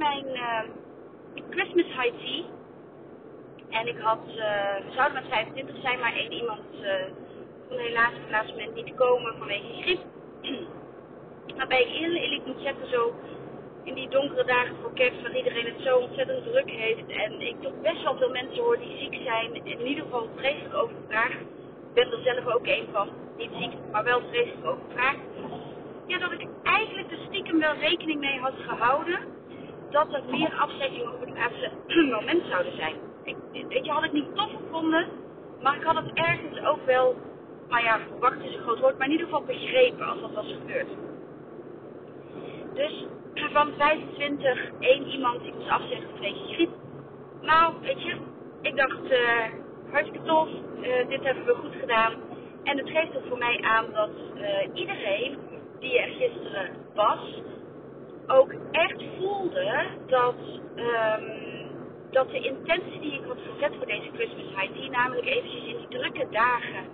Mijn eh, Christmas high tea. En ik had, eh, we zouden met 25 zijn, maar één iemand uh, kon helaas op het laatste moment niet komen vanwege griep. Waarbij ik eerlijk moet zeggen, zo in die donkere dagen voor kerst, waar iedereen het zo ontzettend druk heeft. En ik toch best wel veel mensen hoor die ziek zijn, in ieder geval vreselijk overvraagd. Ik ben er zelf ook één van, niet ziek, maar wel vreselijk overvraagd. Ja, dat ik eigenlijk er stiekem wel rekening mee had gehouden dat er meer afzeggingen op het laatste moment zouden zijn. Ik, weet je, had ik niet tof gevonden, maar ik had het ergens ook wel, nou ja, verwacht is een groot woord, maar in ieder geval begrepen als dat was gebeurd. Dus van 25 één iemand die moest afzeggen vanwege griep. Nou, weet je, ik dacht, uh, hartstikke tof, uh, dit hebben we goed gedaan. En het geeft er voor mij aan dat uh, iedereen die er gisteren was, ook echt voelde dat, um, dat de intentie die ik had gezet voor deze Christmas High Tea, namelijk eventjes in die drukke dagen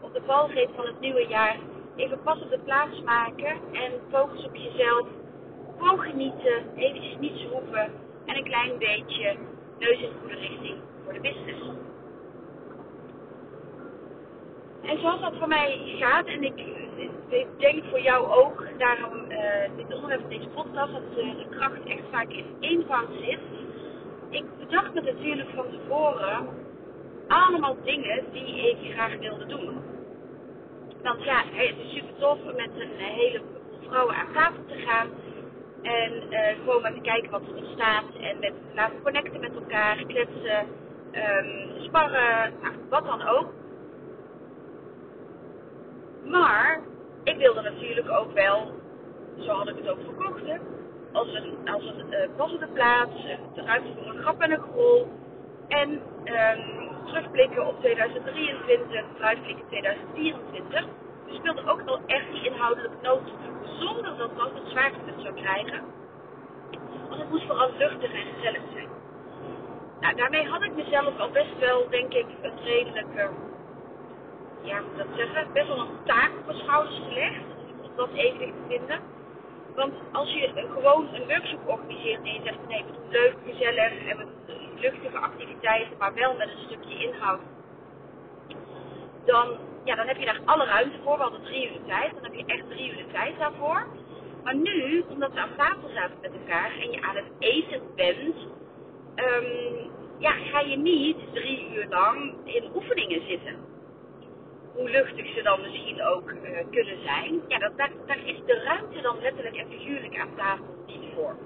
op de valreep van het nieuwe jaar, even pas op de plaats maken en focus op jezelf, gewoon genieten, eventjes niets hoeven en een klein beetje neus in de goede richting voor de business. En zoals dat voor mij gaat, en ik, denk voor jou ook, daarom uh, dit onderwerp van deze podcast, dat uh, de kracht echt vaak in eenvoud zit. Ik bedacht me natuurlijk van tevoren allemaal dingen die ik graag wilde doen. Want ja, het is super tof om met een heleboel vrouwen aan tafel te gaan. En uh, gewoon maar te kijken wat er ontstaat. En met laten connecten met elkaar, kletsen, um, sparren, nou, wat dan ook. Maar ik wilde natuurlijk ook wel, zo had ik het ook verkocht, als een, als een uh, passende plaats, de ruimte voor een grap en een grol. En um, terugblikken op 2023, vooruitblikken 2024. Dus wilde ook wel echt die inhoudelijke noot zonder dat dat het zwaartepunt zou krijgen. Want het moest vooral luchtig en gezellig zijn. Nou, daarmee had ik mezelf al best wel, denk ik, een redelijke ja, moet dat zeggen, best wel een taak op mijn schouders gelegd. Om dat evenwicht te vinden. Want als je gewoon een workshop organiseert en je zegt nee, we doen leuk, gezellig en we luchtige activiteiten, maar wel met een stukje inhoud. Dan, ja, dan heb je daar alle ruimte voor. We hadden drie uur tijd. Dan heb je echt drie uur de tijd daarvoor. Maar nu, omdat we aan tafel zaten met elkaar en je aan het eten bent, um, ja, ga je niet drie uur lang in oefeningen zitten hoe luchtig ze dan misschien ook uh, kunnen zijn. Ja, dat, daar, is de ruimte dan letterlijk en figuurlijk aan tafel niet voor.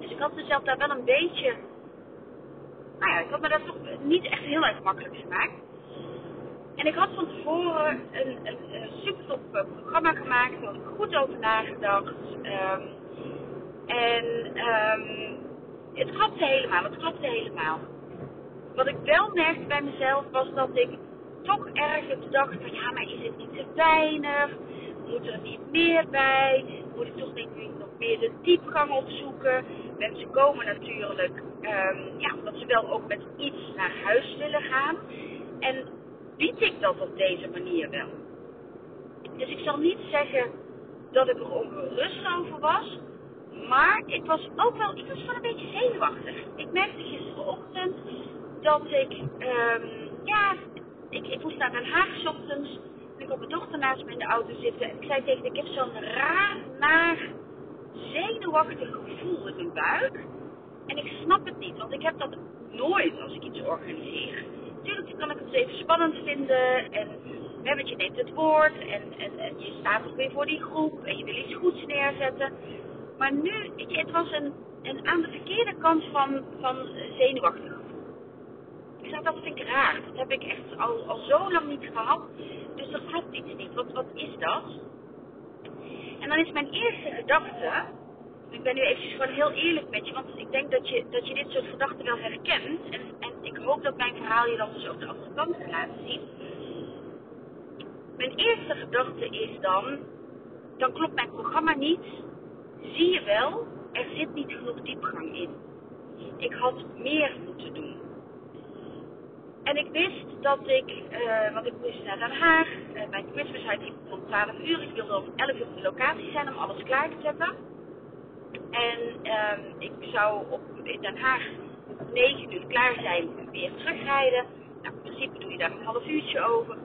Dus ik had mezelf daar wel een beetje. Nou ja, ik had me dat toch niet echt heel erg makkelijk gemaakt. En ik had van tevoren een, een, een super top programma gemaakt. Daar had ik goed over nagedacht. Um, en um, het klopte helemaal. Het klopte helemaal. Wat ik wel merkte bij mezelf was dat ik toch ergens dacht van ja, maar is het niet te weinig? Moet er niet meer bij? Moet ik toch niet nog meer de diepgang opzoeken? Mensen komen natuurlijk, um, ja, omdat ze wel ook met iets naar huis willen gaan. En bied ik dat op deze manier wel? Dus ik zal niet zeggen dat ik er ongerust over was. Maar ik was ook wel, ik was een beetje zenuwachtig. Ik merkte gisterochtend dat ik, um, ja, ik, ik moest naar Den Haag ochtends. En ik had mijn dochter naast me in de auto zitten. En ik zei tegen ik heb zo'n raar, naar, zenuwachtig gevoel in mijn buik. En ik snap het niet, want ik heb dat nooit als ik iets organiseer. Natuurlijk kan ik het even spannend vinden. En hè, je neemt het woord. En, en, en je staat ook weer voor die groep. En je wil iets goeds neerzetten. Maar nu, het was een, een aan de verkeerde kant van, van zenuwachtig Ik zeg, dat vind ik raar. Dat heb ik echt al, al zo lang niet gehad. Dus er klopt iets niet. Wat, wat is dat? En dan is mijn eerste gedachte. Ik ben nu eventjes gewoon heel eerlijk met je. Want ik denk dat je, dat je dit soort gedachten wel herkent. En, en ik hoop dat mijn verhaal je dan dus ook de andere kant kan laten zien. Mijn eerste gedachte is dan. Dan klopt mijn programma niet. Zie je wel, er zit niet genoeg diepgang in. Ik had meer moeten doen. En ik wist dat ik, uh, want ik moest naar Den Haag, uh, mijn Christmas uit om 12 uur. Ik wilde om 11 uur op de locatie zijn om alles klaar te zetten. En uh, ik zou op, in Den Haag 9 uur klaar zijn en weer terugrijden. Nou, in principe doe je daar een half uurtje over.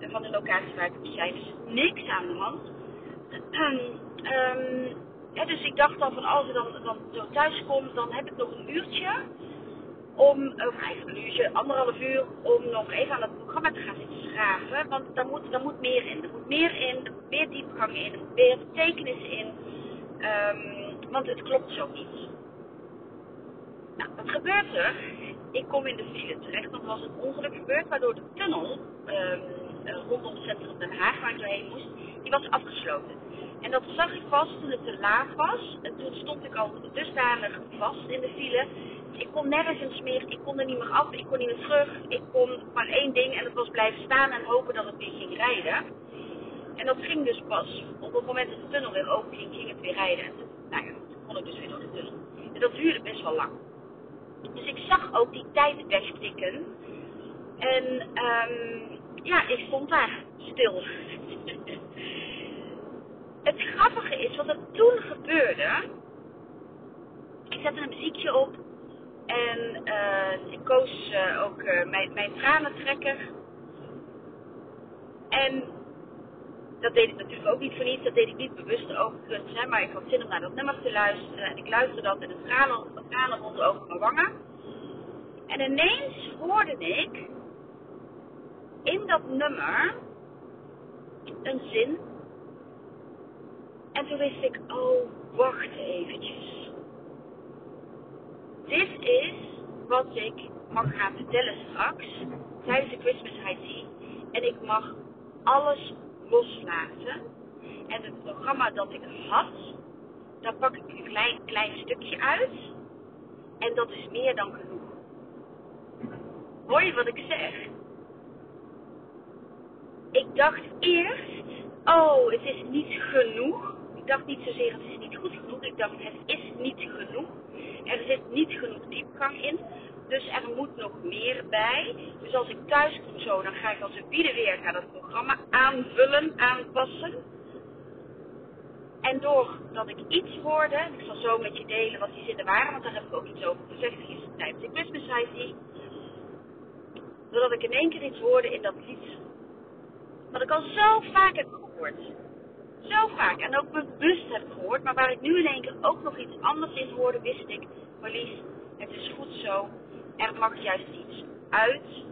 Van de locatie waar ik. Dus niks aan de hand. ja, dus ik dacht dan van als ik dan, dan zo thuis kom, dan heb ik nog een uurtje om, of eigenlijk een uurtje, anderhalf uur, om nog even aan het programma te gaan zitten schraven. Want daar moet, daar moet meer in. Er moet meer in, er moet meer diepgang in, er moet meer betekenissen in. Um, want het klopt zo niet. Nou, wat gebeurt er? Ik kom in de file terecht, er was een ongeluk gebeurd waardoor de tunnel um, rondom het centrum Den Haag, waar ik doorheen moest, die was afgesloten. En dat zag ik pas toen het te laat was. En toen stond ik al dusdanig vast in de file. Ik kon nergens meer, ik kon er niet meer af, ik kon niet meer terug. Ik kon maar één ding en dat was blijven staan en hopen dat het weer ging rijden. En dat ging dus pas op het moment dat de tunnel weer open ging, ging het weer rijden. En toen, nou ja, toen kon ik dus weer door de tunnel. En dat duurde best wel lang. Dus ik zag ook die tijd wegtikken. En um, ja, ik stond daar stil. Het grappige is, wat er toen gebeurde. Ik zette een muziekje op. En uh, ik koos uh, ook uh, mijn, mijn tranentrekker. En dat deed ik natuurlijk ook niet voor niets. Dat deed ik niet bewust overigens. Maar ik had zin om naar dat nummer te luisteren. En ik luisterde dat en de tranen, de tranen rolden over mijn wangen. En ineens hoorde ik in dat nummer een zin en toen wist ik, oh, wacht eventjes. Dit is wat ik mag gaan vertellen straks tijdens de Christmas High En ik mag alles loslaten. En het programma dat ik had, daar pak ik een klein, klein stukje uit. En dat is meer dan genoeg. Hoor je wat ik zeg? Ik dacht eerst, oh, het is niet genoeg dacht niet zozeer het is niet goed genoeg. Ik dacht het is niet genoeg. Er zit niet genoeg diepgang in. Dus er moet nog meer bij. Dus als ik thuis kom zo, dan ga ik als een bieden weer gaan het programma aanvullen, aanpassen. En doordat ik iets hoorde, ik zal zo met je delen wat die zinnen waren, want daar heb ik ook iets over gezegd gisteren tijdens de Christmas Doordat ik in één keer iets hoorde in dat lied. Wat ik al zo vaak heb gehoord zo vaak en ook bewust heb gehoord, maar waar ik nu in één keer ook nog iets anders in hoorde, wist ik, Marlies, het is goed zo, er mag juist iets uit.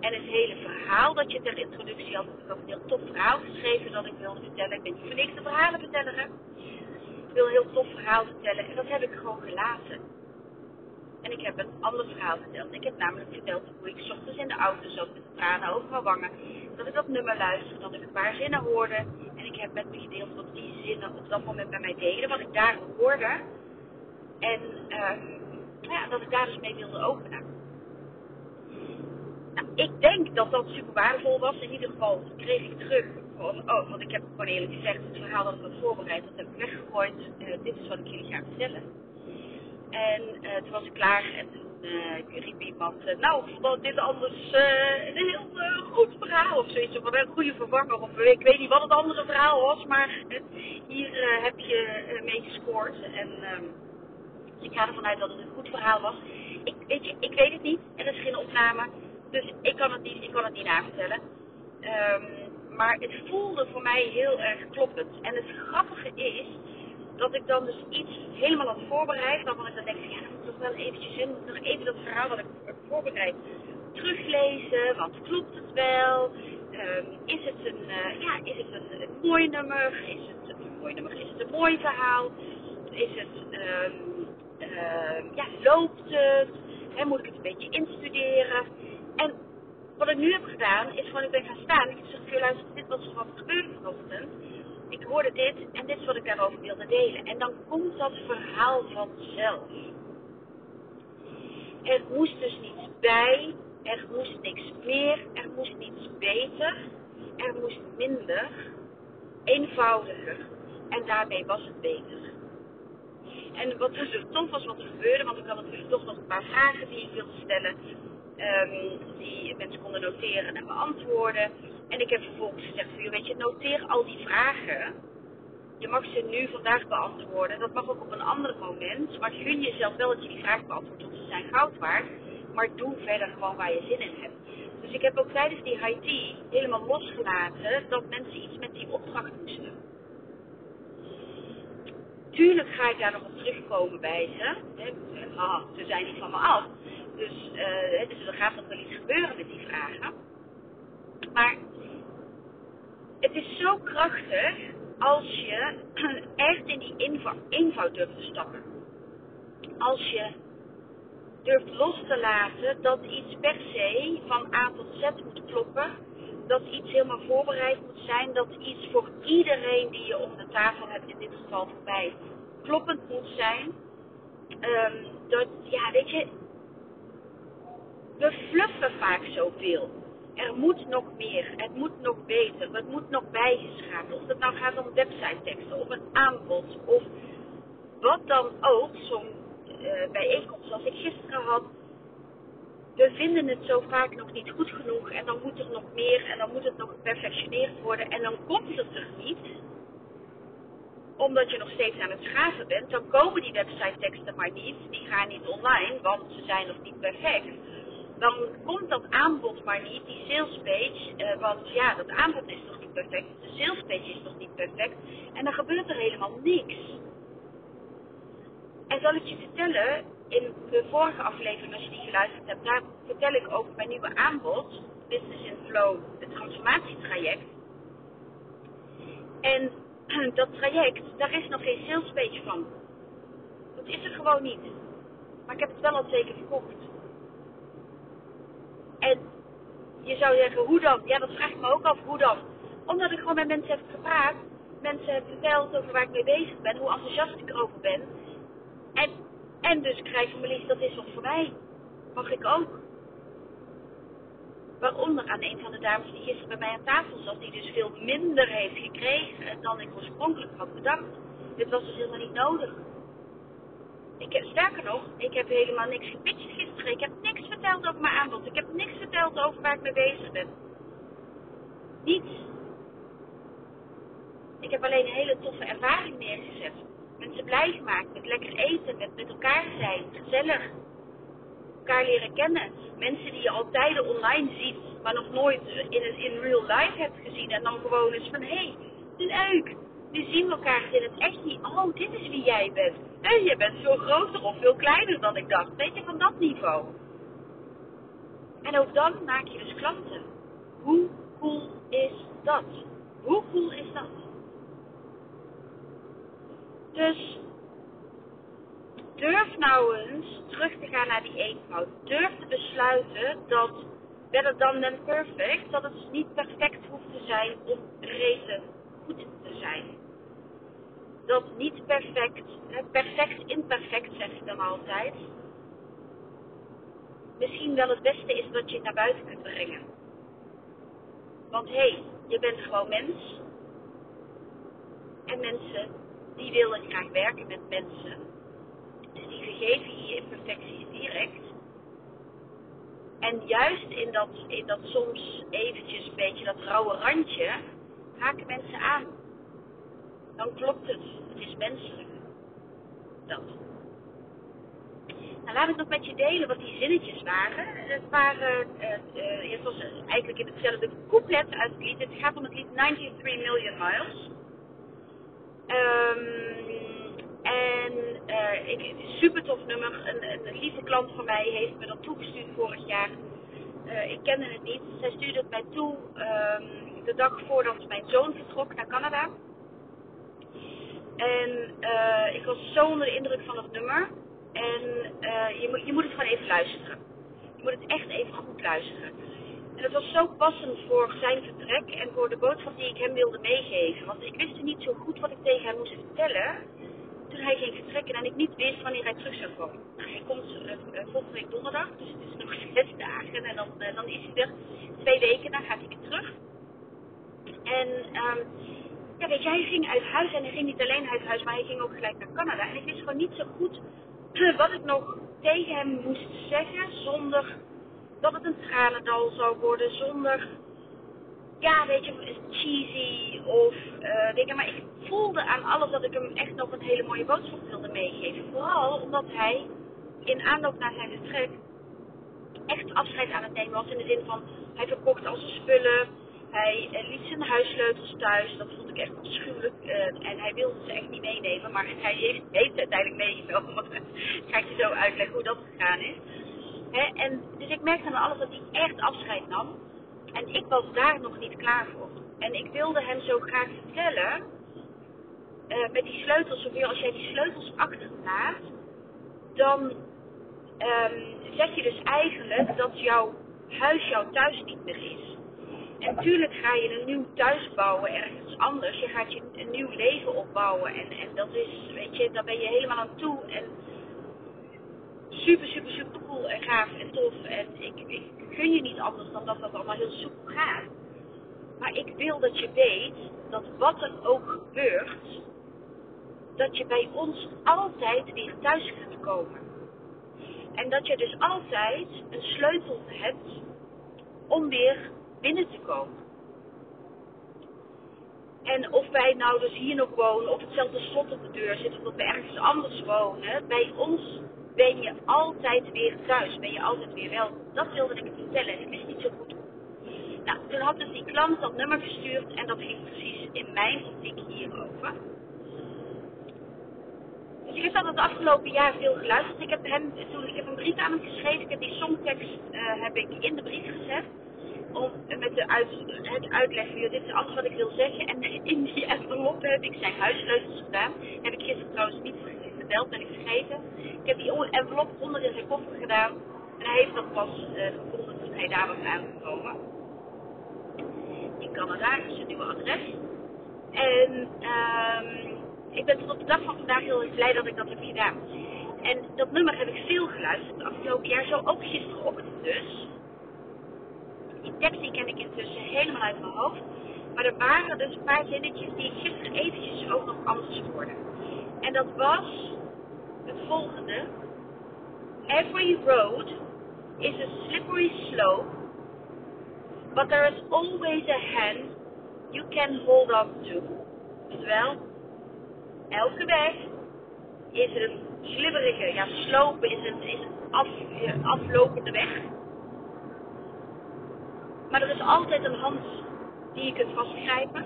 En het hele verhaal dat je ter introductie had, ik had een heel tof verhaal geschreven dat ik wilde vertellen. Ik ben niet voor niks verhalenverteller. Ik wil een heel tof verhaal vertellen en dat heb ik gewoon gelaten. En ik heb een ander verhaal verteld. Ik heb namelijk verteld hoe ik ochtends in de auto zat met tranen over mijn wangen. Dat ik dat nummer luisterde, dat ik een paar zinnen hoorde. En ik heb met me gedeeld wat die zinnen op dat moment bij mij deden, wat ik daar hoorde. En uh, ja, dat ik daar dus mee wilde openen. Nou, ik denk dat dat super waardevol was. In ieder geval kreeg ik terug van, oh, want ik heb gewoon eerlijk gezegd, het verhaal dat ik had voorbereid, dat heb ik weggegooid. Uh, dit is wat ik jullie ga vertellen. En uh, toen was ik klaar en uh, riep iemand, uh, nou, vond dit anders een heel goed verhaal of zoiets. Of een goede vervanger. Of ik weet niet wat het andere verhaal was, maar hier heb je mee gescoord. En ehm, ik ga ervan uit dat het een goed verhaal was. Ik, weet je, ik weet het niet. Er is geen opname. Dus ik kan het niet, ik kan het niet navertellen. Um, maar het voelde voor mij heel erg kloppend. En het grappige is dat ik dan dus iets helemaal had voorbereid, waarvan ik dan denk, ja, dat moet toch wel eventjes in, moet nog even dat verhaal wat ik heb voorbereid teruglezen, want klopt het wel? Um, is het een, uh, ja, is het een, mooi nummer? Is het een mooi nummer? Is het een mooi verhaal? Is het, um, uh, ja, loopt het? Hè, moet ik het een beetje instuderen? En wat ik nu heb gedaan, is gewoon ik ben gaan staan. Ik heb gezegd, luister, dit was er wat gebeurde vanochtend. Ik hoorde dit en dit is wat ik daarover wilde delen. En dan komt dat verhaal vanzelf. Er moest dus niets bij, er moest niks meer, er moest niets beter, er moest minder, eenvoudiger. En daarmee was het beter. En wat dus tof was wat er gebeurde, want ik had natuurlijk toch nog een paar vragen die ik wilde stellen. Um, die mensen konden noteren en beantwoorden. En ik heb vervolgens gezegd, weet je, noteer al die vragen. Je mag ze nu vandaag beantwoorden. Dat mag ook op een ander moment. Maar gun jezelf wel dat je die vragen beantwoordt, want ze zijn goud waard. Maar doe verder gewoon waar je zin in hebt. Dus ik heb ook tijdens die high helemaal losgelaten dat mensen iets met die opdracht moesten. Tuurlijk ga ik daar nog op terugkomen bij ze. Ah, ze zijn niet van me af. Dus, uh, dus er gaat nog wel iets gebeuren met die vragen. Maar het is zo krachtig als je echt in die eenvoud durft te stappen. Als je durft los te laten dat iets per se van A tot Z moet kloppen. Dat iets helemaal voorbereid moet zijn. Dat iets voor iedereen die je om de tafel hebt, in dit geval voor mij, kloppend moet zijn. Um, dat, ja, weet je, we fluffen vaak zoveel. Er moet nog meer, het moet nog beter, het moet nog bijgeschaafd. Of het nou gaat om website teksten, of een aanbod, of wat dan ook. Zo'n uh, bijeenkomst zoals ik gisteren had. We vinden het zo vaak nog niet goed genoeg en dan moet er nog meer en dan moet het nog geperfectioneerd worden en dan komt het er niet omdat je nog steeds aan het schaven bent, dan komen die website teksten maar niet. Die gaan niet online, want ze zijn nog niet perfect. Dan komt dat aanbod maar niet, die salespage, uh, want ja, dat aanbod is nog niet perfect. De salespage is nog niet perfect. En dan gebeurt er helemaal niks. En zal ik je vertellen, in de vorige aflevering, als je die geluisterd hebt, daar vertel ik over mijn nieuwe aanbod, Business in Flow, het transformatietraject. En dat traject, daar is nog geen salespage van. Dat is er gewoon niet. Maar ik heb het wel al zeker verkocht. En je zou zeggen, hoe dan? Ja, dat vraag ik me ook af, hoe dan? Omdat ik gewoon met mensen heb gepraat, mensen heb verteld over waar ik mee bezig ben, hoe enthousiast ik erover ben. En, en dus krijg je me liefst, dat is wat voor mij. Mag ik ook. Waaronder aan een van de dames die gisteren bij mij aan tafel zat, die dus veel minder heeft gekregen dan ik oorspronkelijk had bedacht. Dit was dus helemaal niet nodig. Ik heb, sterker nog, ik heb helemaal niks gepitcht gisteren. Ik heb niks verteld over mijn aanbod. Ik heb niks verteld over waar ik mee bezig ben. Niets. Ik heb alleen een hele toffe ervaring neergezet. Mensen blij gemaakt met lekker eten, met met elkaar zijn, gezellig elkaar leren kennen. Mensen die je al tijden online ziet, maar nog nooit in, in real life hebt gezien. En dan gewoon eens van, hé, hey, leuk. Nu zien we elkaar in het echt niet. Oh, dit is wie jij bent. En je bent veel groter of veel kleiner dan ik dacht. Weet je, van dat niveau. En ook dan maak je dus klanten. Hoe cool is dat? Hoe cool is dat? Dus durf nou eens terug te gaan naar die eenvoud. Durf te besluiten dat better dan than perfect, dat het niet perfect hoeft te zijn om reden goed te zijn. Dat niet perfect, perfect imperfect zeg ik dan altijd, misschien wel het beste is dat je het naar buiten kunt brengen. Want hé, hey, je bent gewoon mens. En mensen, die willen graag werken met mensen die vergeven je imperfecties direct. En juist in dat, in dat soms eventjes een beetje dat rauwe randje, haken mensen aan. Dan klopt het. Het is menselijk. Dat. Nou, laat ik nog met je delen wat die zinnetjes waren. Het waren, uh, het was eigenlijk in hetzelfde couplet uit het lied. Het gaat om het lied 93 Million Miles. Um, en uh, ik, super tof nummer. Een, een, lieve klant van mij heeft me dat toegestuurd vorig jaar. Ik kende het niet. Zij stuurde het mij toe um, de dag voordat mijn zoon vertrok naar Canada. En uh, ik was zo onder de indruk van het nummer. En uh, je, moet, je moet het gewoon even luisteren. Je moet het echt even goed luisteren. En het was zo passend voor zijn vertrek en voor de boodschap die ik hem wilde meegeven. Want ik wist niet zo goed wat ik tegen hem moest vertellen toen hij ging vertrekken en ik niet wist wanneer hij terug zou komen. Nou, hij komt uh, volgende week donderdag, dus het is nog zes dagen en dan, dan is hij er. Twee weken, dan gaat hij weer terug. En um, ja, weet je, hij ging uit huis en hij ging niet alleen uit huis, maar hij ging ook gelijk naar Canada. En ik wist gewoon niet zo goed wat ik nog tegen hem moest zeggen zonder dat het een tranendal zou worden, zonder, ja, weet je, cheesy of uh, dingen. Maar ik voelde aan alles dat ik hem echt nog een hele mooie boodschap wilde meegeven. Vooral omdat hij in aanloop naar zijn vertrek echt afscheid aan het nemen was. In de zin van, hij verkocht al zijn spullen. Hij uh, liet zijn huissleutels thuis. Dat vond ik echt afschuwelijk. Uh, en hij wilde ze echt niet meenemen. Maar hij heeft, heeft uiteindelijk meegenomen. Ga ik je zo uitleggen hoe dat gegaan is. En, dus ik merkte aan alles dat hij echt afscheid nam. En ik was daar nog niet klaar voor. En ik wilde hem zo graag vertellen. Uh, met die sleutels, of als jij die sleutels achterlaat. Dan um, zeg je dus eigenlijk dat jouw huis jouw thuis niet meer is. En tuurlijk ga je een nieuw thuis bouwen ergens anders. Je gaat je een nieuw leven opbouwen. En, en dat is, weet je, daar ben je helemaal aan toe. En super, super, super cool en gaaf en tof. En ik, ik gun je niet anders dan dat dat allemaal heel soepel gaat. Maar ik wil dat je weet dat wat er ook gebeurt, dat je bij ons altijd weer thuis kunt komen. En dat je dus altijd een sleutel hebt om weer binnen te komen. En of wij nou dus hier nog wonen, of hetzelfde slot op de deur zit, of dat we ergens anders wonen, bij ons ben je altijd weer thuis. Ben je altijd weer wel. Dat wilde ik vertellen. Ik wist niet zo goed Nou, toen had dus die klant dat nummer gestuurd en dat ging precies in mijn optiek hierover. Dus ik heb dat het afgelopen jaar veel geluisterd. Ik heb, hem, toen, ik heb een brief aan hem geschreven. Ik heb die songtekst uh, heb ik in de brief gezet. Om, met uit, het uitleggen, dit is alles wat ik wil zeggen. En in die envelop heb ik zijn huissleutels gedaan. Heb ik gisteren trouwens niet verteld, ben ik vergeten. Ik heb die envelop onder in zijn koffer gedaan. En hij heeft dat pas uh, gevonden toen hij daar was aangekomen. In Canada, is zijn nieuwe adres. En um, ik ben tot op de dag van vandaag heel erg blij dat ik dat heb gedaan. En dat nummer heb ik veel geluisterd het afgelopen jaar, zo ook gisterochtend dus. Die tekst die ken ik intussen helemaal uit mijn hoofd. Maar er waren dus een paar zinnetjes die ik gisteren eventjes ook nog anders hoorde. En dat was het volgende. Every road is a slippery slope, but there is always a hand you can hold on to. Oftewel, elke weg is een slibberige, ja, slope is een, is aflopende weg. Maar er is altijd een hand die je kunt vastgrijpen.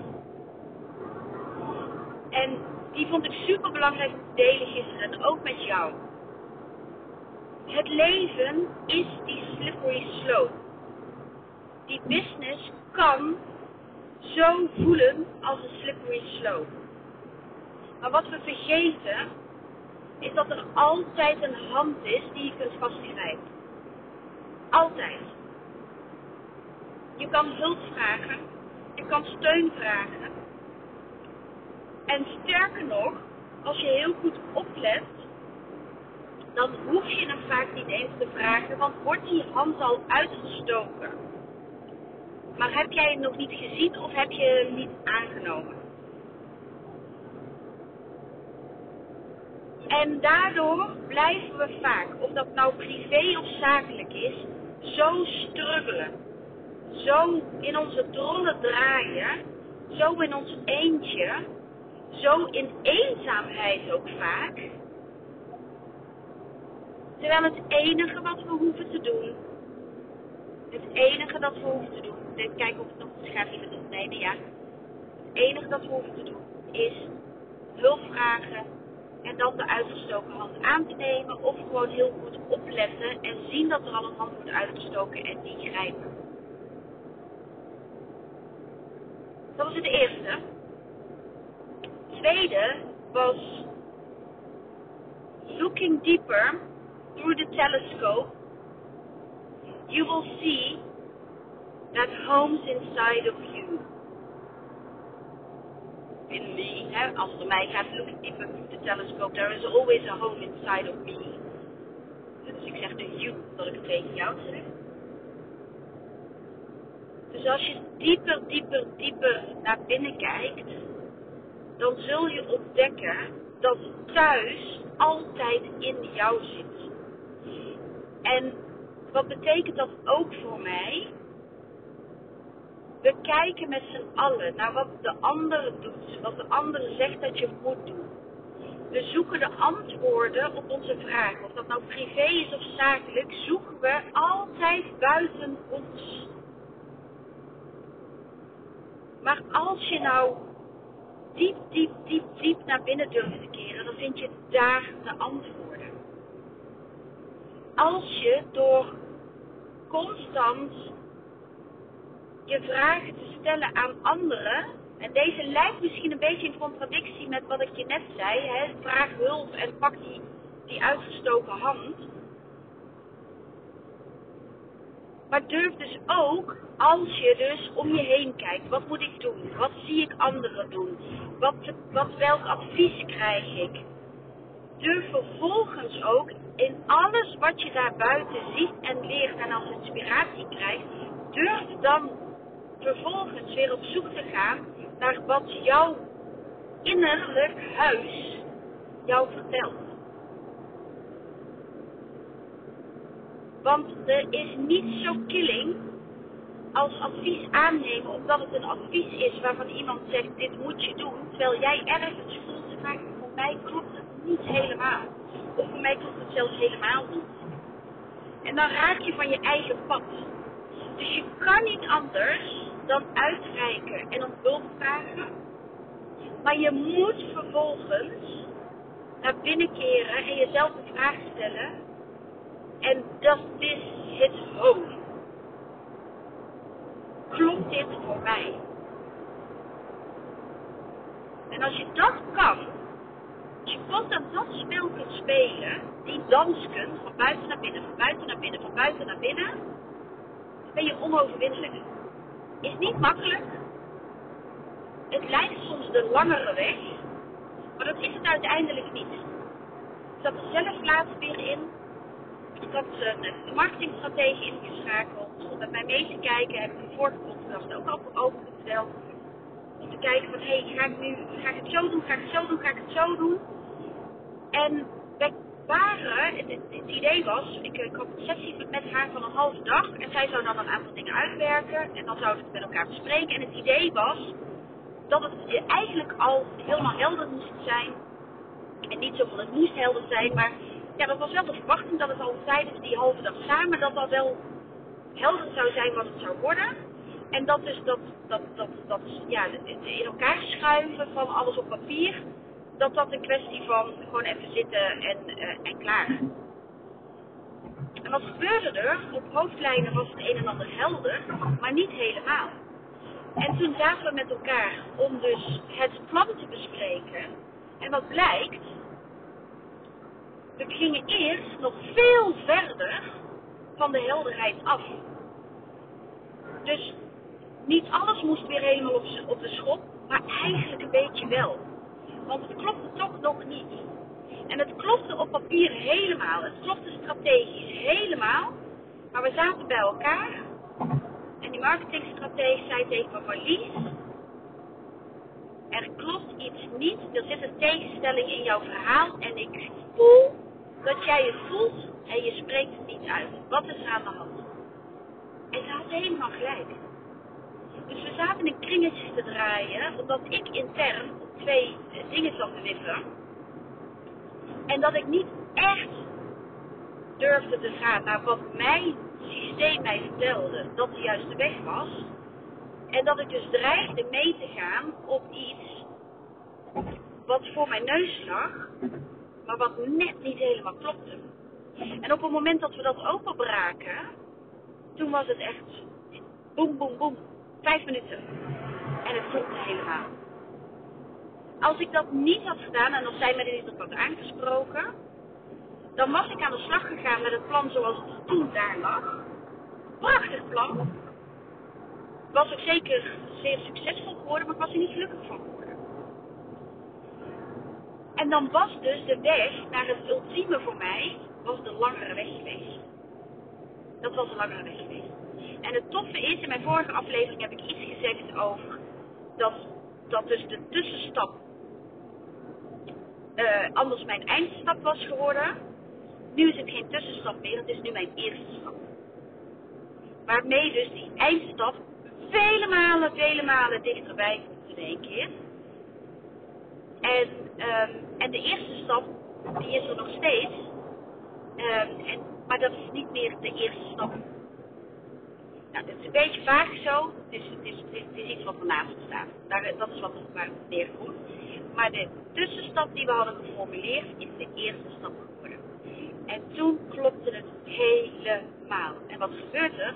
En die vond ik super belangrijk om te delen gisteren. En ook met jou. Het leven is die slippery slope. Die business kan zo voelen als een slippery slope. Maar wat we vergeten is dat er altijd een hand is die je kunt vastgrijpen. Altijd. Je kan hulp vragen. Je kan steun vragen. En sterker nog, als je heel goed oplet, dan hoef je hem vaak niet eens te vragen, want wordt die hand al uitgestoken. Maar heb jij hem nog niet gezien of heb je hem niet aangenomen? En daardoor blijven we vaak, of dat nou privé of zakelijk is, zo struggelen. Zo in onze drollen draaien, zo in ons eentje, zo in eenzaamheid ook vaak. Terwijl het enige wat we hoeven te doen, het enige dat we hoeven te doen, kijk of het nog een scherpje met opnemen, ja. Het enige dat we hoeven te doen is hulp vragen en dan de uitgestoken hand aan te nemen of gewoon heel goed opletten en zien dat er al een hand wordt uitgestoken en die grijpen. Dat was het eerste tweede was looking deeper through the telescope, you will see that homes inside of you. In me, hè, als het mij gaat, looking deeper through the telescope, there is always a home inside of me. Dus ik zeg de you, dat ik het tegen jou zeg. Dus als je dieper, dieper, dieper naar binnen kijkt, dan zul je ontdekken dat thuis altijd in jou zit. En wat betekent dat ook voor mij? We kijken met z'n allen naar wat de ander doet, wat de ander zegt dat je moet doen. We zoeken de antwoorden op onze vragen. Of dat nou privé is of zakelijk, zoeken we altijd buiten ons. Maar als je nou diep, diep, diep, diep naar binnen durft te keren, dan vind je daar de antwoorden. Als je door constant je vragen te stellen aan anderen, en deze lijkt misschien een beetje in contradictie met wat ik je net zei, hè? vraag hulp en pak die, die uitgestoken hand. Maar durf dus ook, als je dus om je heen kijkt, wat moet ik doen? Wat zie ik anderen doen? Wat, wat, welk advies krijg ik? Durf vervolgens ook in alles wat je daar buiten ziet en leert en als inspiratie krijgt, durf dan vervolgens weer op zoek te gaan naar wat jouw innerlijk huis jou vertelt. Want er is niet zo killing als advies aannemen omdat het een advies is waarvan iemand zegt dit moet je doen, terwijl jij ergens voelt, maar voor mij klopt het niet helemaal. Of voor mij klopt het zelfs helemaal niet. En dan raak je van je eigen pad. Dus je kan niet anders dan uitreiken en om hulp vragen. Maar je moet vervolgens naar binnen keren en jezelf de vraag stellen. En dat is het home. Klopt dit voor mij? En als je dat kan, als je constant dat spel kunt spelen, die dans kunt, van buiten naar binnen, van buiten naar binnen, van buiten naar binnen, dan ben je onoverwinnelijk. Is niet makkelijk. Het lijkt soms de langere weg, maar dat is het uiteindelijk niet. Ik zat er zelf laatst weer in. Ik had een marketingstrategie ingeschakeld om met mij mee te kijken. Heb ik de vorige podcast ook al over verteld. Om te kijken van, hé, hey, ga ik nu, ga ik het zo doen, ga ik het zo doen, ga ik het zo doen. En wij waren, het, het, idee was, ik, ik had een sessie met haar van een halve dag. En zij zou dan een aantal dingen uitwerken. En dan zouden we het met elkaar bespreken. En het idee was dat het eigenlijk al helemaal helder moest zijn. En niet zo van het moest helder zijn, maar ja, dat was wel de verwachting dat het al tijdens die halve dag samen dat al wel helder zou zijn wat het zou worden. En dat dus dat, dat, dat, dat ja, in elkaar schuiven van alles op papier, dat dat een kwestie van gewoon even zitten en, uh, en klaar. En wat gebeurde er? Op hoofdlijnen was het een en ander helder, maar niet helemaal. En toen zaten we met elkaar om dus het plan te bespreken. En wat blijkt, we gingen eerst nog veel verder van de helderheid af. Dus niet alles moest weer helemaal op, op de schop, maar eigenlijk een beetje wel. Want het klopte toch nog niet. En het klopte op papier helemaal. Het klopte strategisch helemaal. Maar we zaten bij elkaar. En die marketingstrategie zei tegen me, er klopt iets niet. Er zit een tegenstelling in jouw verhaal. En ik voel dat jij het voelt en je spreekt het niet uit. Wat is er aan de hand? En ze had helemaal gelijk. Dus we zaten in kringetjes te draaien, omdat ik intern twee dingen zat te wippen. En dat ik niet echt durfde te gaan naar wat mijn systeem mij vertelde dat de juiste weg was. En dat ik dus dreigde mee te gaan op iets wat voor mijn neus lag, maar wat net niet helemaal klopte. En op het moment dat we dat openbraken, toen was het echt boem, boem, boem. Vijf minuten. En het klopte helemaal. Als ik dat niet had gedaan en als zij er niet op had aangesproken, dan was ik aan de slag gegaan met het plan zoals het toen daar lag. Prachtig plan. Was ook zeker zeer succesvol geworden, maar ik was er niet gelukkig van. En dan was dus de weg naar het ultieme voor mij, was de langere weg geweest. Dat was een langere weg geweest. En het toffe is, in mijn vorige aflevering heb ik iets gezegd over dat, dat dus de tussenstap uh, anders mijn eindstap was geworden. Nu is het geen tussenstap meer, het is nu mijn eerste stap. Waarmee dus die eindstap vele malen, vele malen dichterbij komt in één keer. En, um, en de eerste stap, die is er nog steeds. Um, en, maar dat is niet meer de eerste stap. Nou, dat is een beetje vaag zo. Het is, het is, het is, iets wat ernaast staat. Daar, dat is wat, waar het neerkomt. Maar de tussenstap die we hadden geformuleerd is de eerste stap geworden. En toen klopte het helemaal. En wat gebeurt er?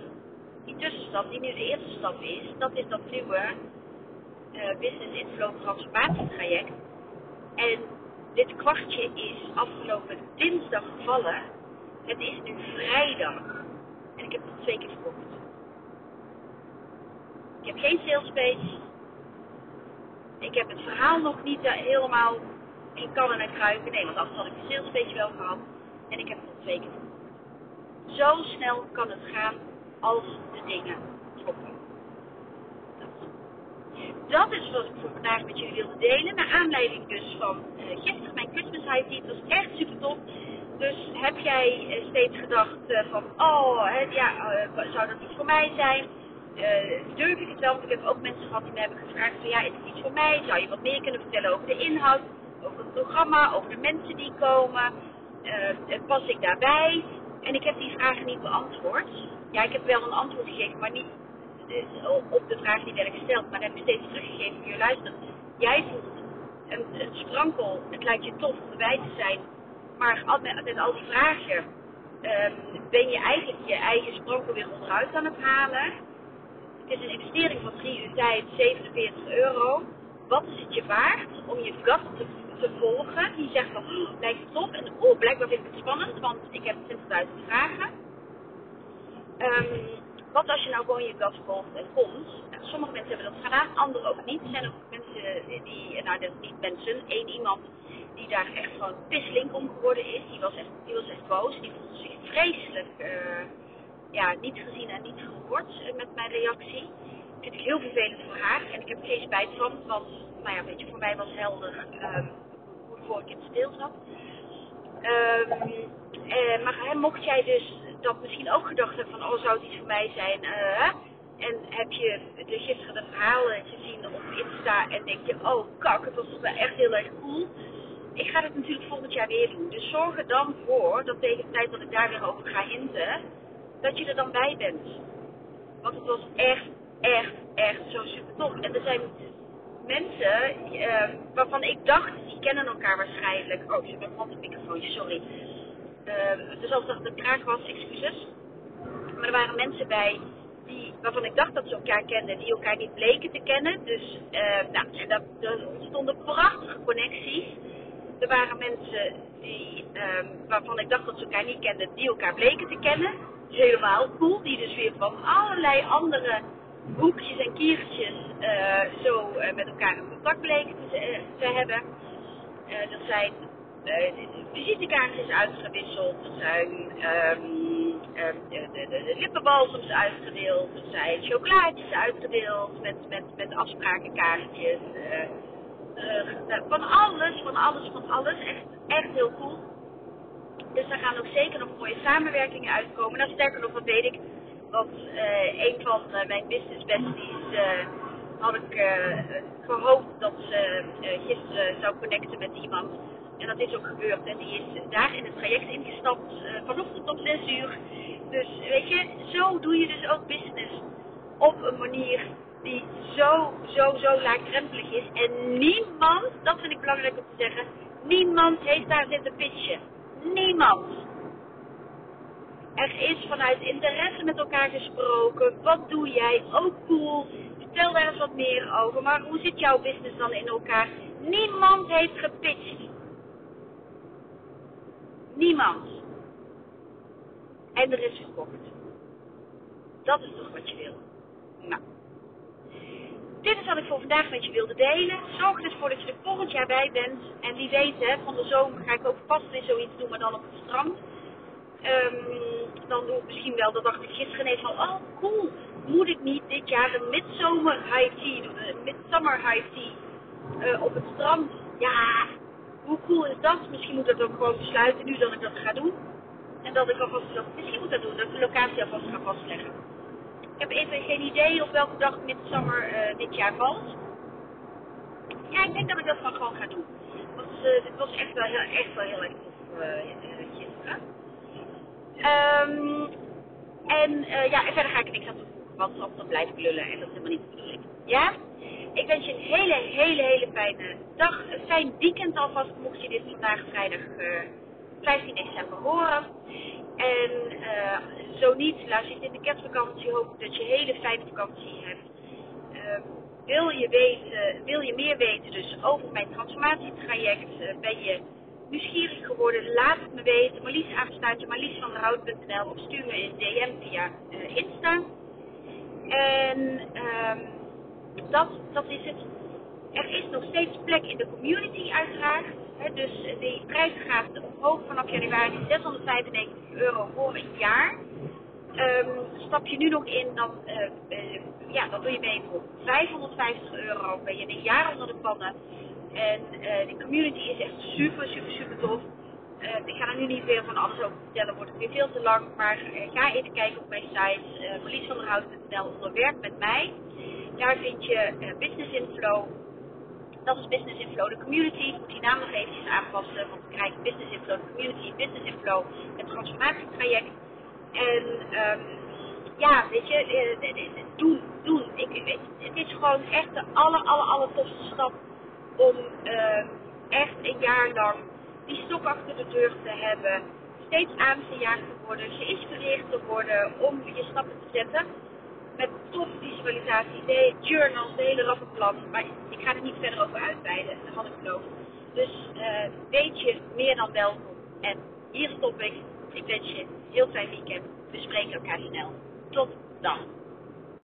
Die tussenstap, die nu de eerste stap is, dat is dat nieuwe uh, Business Inflow transformatietraject. En dit kwartje is afgelopen dinsdag gevallen. Het is nu vrijdag. En ik heb het twee keer verkocht. Ik heb geen sales. Ik heb het verhaal nog niet eh, helemaal in kannen en kruiken. Nee, want anders had ik de sales wel gehad. En ik heb het nog twee keer verkocht. Zo snel kan het gaan als de dingen kloppen. Dat is wat ik voor vandaag met jullie wilde delen. Naar aanleiding dus van uh, gisteren mijn Christmas High was echt super tof. Dus heb jij uh, steeds gedacht uh, van, oh, hè, ja, zou dat iets voor mij zijn? durf ik het wel? Want ik heb ook mensen gehad die me hebben gevraagd van, ja, is het iets voor mij? Zou je wat meer kunnen vertellen over de inhoud? Over het programma? Over de mensen die komen? pas ik daarbij? En ik heb die vragen niet beantwoord. Ja, ik heb wel een antwoord gegeven, maar niet op de vraag die werd gesteld. Maar heb ik steeds teruggegeven. Je luistert, jij voelt een, sprankel. Het lijkt je tof om erbij te zijn. Maar met, al die vragen um, ben je eigenlijk je eigen sprankel weer onderuit aan het halen. Het is een investering van 3 uur tijd, 47 euro. Wat is het je waard om je gut te, volgen? Die zegt van, oh, lijkt tof. En oh, blijkbaar vind ik het spannend, want ik heb 20.000 vragen. Um, wat als je nou gewoon je gut volgt en komt? Sommige mensen hebben dat gedaan, anderen ook niet. Er zijn ook mensen die, nou dat niet mensen, één iemand die daar echt gewoon pisslink om geworden is. Die was echt, die was echt boos. Die voelde zich vreselijk uh, ja, niet gezien en niet gehoord uh, met mijn reactie. Dat vind ik heel vervelend voor haar. En ik heb geen spijt van, want nou ja, weet je, voor mij was helder um, hoe de vorige keer stil zat. Um, uh, maar mocht jij dus dat misschien ook gedacht hebt van, oh zou het iets voor mij zijn? Uh, en heb je de gisteren de verhalen gezien op Insta en denk je, oh kak, het was wel echt heel erg cool. Ik ga het natuurlijk volgend jaar weer doen. Dus zorg er dan voor dat tegen de tijd dat ik daar weer over ga hinten, dat je er dan bij bent. Want het was echt, echt, echt zo super tof. En er zijn mensen uh, waarvan ik dacht, die kennen elkaar waarschijnlijk. Oh, ik met een sorry. Dus als dat een kraak was, excuses. Maar er waren mensen bij die, waarvan ik dacht dat ze elkaar kenden, die elkaar niet bleken te kennen. Dus uh, nou, dat, er ontstonden prachtige connecties. Er waren mensen die, uh, waarvan ik dacht dat ze elkaar niet kenden, die elkaar bleken te kennen. Dat is helemaal cool. Die dus weer van allerlei andere hoekjes en kiertjes uh, zo uh, met elkaar in contact bleken te, te hebben. er zijn visitekaartjes uitgewisseld. Er zijn um, de, de, de, lippenbalsems uitgedeeld. Er zijn chocolaatjes uitgedeeld met, met, met afsprakenkaartjes. Uh, uh, van alles, van alles, van alles. Echt, echt heel cool. Dus daar gaan ook zeker nog mooie samenwerkingen uitkomen. Nou, sterker nog, wat weet ik. Want een van mijn business besties had ik gehoopt dat ze gisteren zou connecten met iemand en dat is ook gebeurd. En die is daar in het traject ingestapt uh, vanochtend om 6 uur. Dus weet je, zo doe je dus ook business. Op een manier die zo, zo, zo laagdrempelig is. En niemand, dat vind ik belangrijk om te zeggen, niemand heeft daar zitten pitchen. Niemand. Er is vanuit interesse met elkaar gesproken. Wat doe jij? Ook cool. Vertel daar eens wat meer over. Maar hoe zit jouw business dan in elkaar? Niemand heeft gepitcht Niemand. En er is gekocht. Dat is toch wat je wil. Nou. Dit is wat ik voor vandaag met je wilde delen. Zorg dus voor dat je er volgend jaar bij bent. En wie weet, hè, van de zomer ga ik ook vast weer zoiets doen, maar dan op het strand. Um, dan doe ik misschien wel, dat dacht ik gisteren ineens van, oh cool, moet ik niet dit jaar de midsummer high tea doen, de midsummer high tea uh, op het strand. Ja, hoe cool is dat? Misschien moet dat ook gewoon besluiten nu dat ik dat ga doen. En dat ik alvast, dat, misschien moet dat doen, dat ik de locatie alvast ga vastleggen. Ik heb even geen idee op welke dag midsummer uh, dit jaar valt. Ja, ik denk dat ik dat gewoon ga doen. Want uh, het was echt wel heel, echt wel heel erg tof uh, gisteren. Um, en ja, en verder ga ik niks aan toevoegen, want dan blijf ik lullen en dat is helemaal niet de bedoeling. Ja? Ik wens je een hele, hele, hele fijne dag. Een fijn weekend alvast, mocht je dit vandaag vrijdag uh, 15 december horen. En uh, zo niet, luister je in de kerstvakantie, hoop ik dat je een hele fijne vakantie hebt. Uh, wil, je weten, wil je meer weten dus over mijn transformatietraject, uh, ben je nieuwsgierig geworden, laat het me weten. Marlies aanstaatje, marliesvanderhout.nl of stuur me een DM via Insta. En um, dat, dat is het. Er is nog steeds plek in de community uiteraard. Dus die prijs gaat omhoog vanaf januari 695 euro voor een jaar. Um, stap je nu nog in, dan, uh, ja, dan doe je mee voor 550 euro. Ben je een jaar onder de pannen. En uh, de community is echt super, super, super tof. Ik ga er nu niet veel van alles over vertellen, wordt het weer veel te lang. Maar ga even kijken op mijn site, uh, verliesvanderhout.nl onder werk met mij. Daar vind je Business Inflow. Dat is Business Inflow, de community. Ik moet die naam nog eventjes aanpassen, want we krijgen Business Inflow, de community, Business Inflow, het transformatietraject. En um, ja, weet je, doen, doen. Ik, het is gewoon echt de aller, aller, aller tofste stap om uh, echt een jaar lang die stok achter de deur te hebben, steeds aangejaagd te worden, geïnspireerd te worden om je stappen te zetten. Met tof visualisatie, de journals, de hele rappenplan. Maar ik ga er niet verder over uitweiden, dat had ik beloofd. Dus uh, weet je meer dan welkom. En hier stop ik. Ik wens je een heel fijn weekend. We spreken elkaar snel. Tot dan.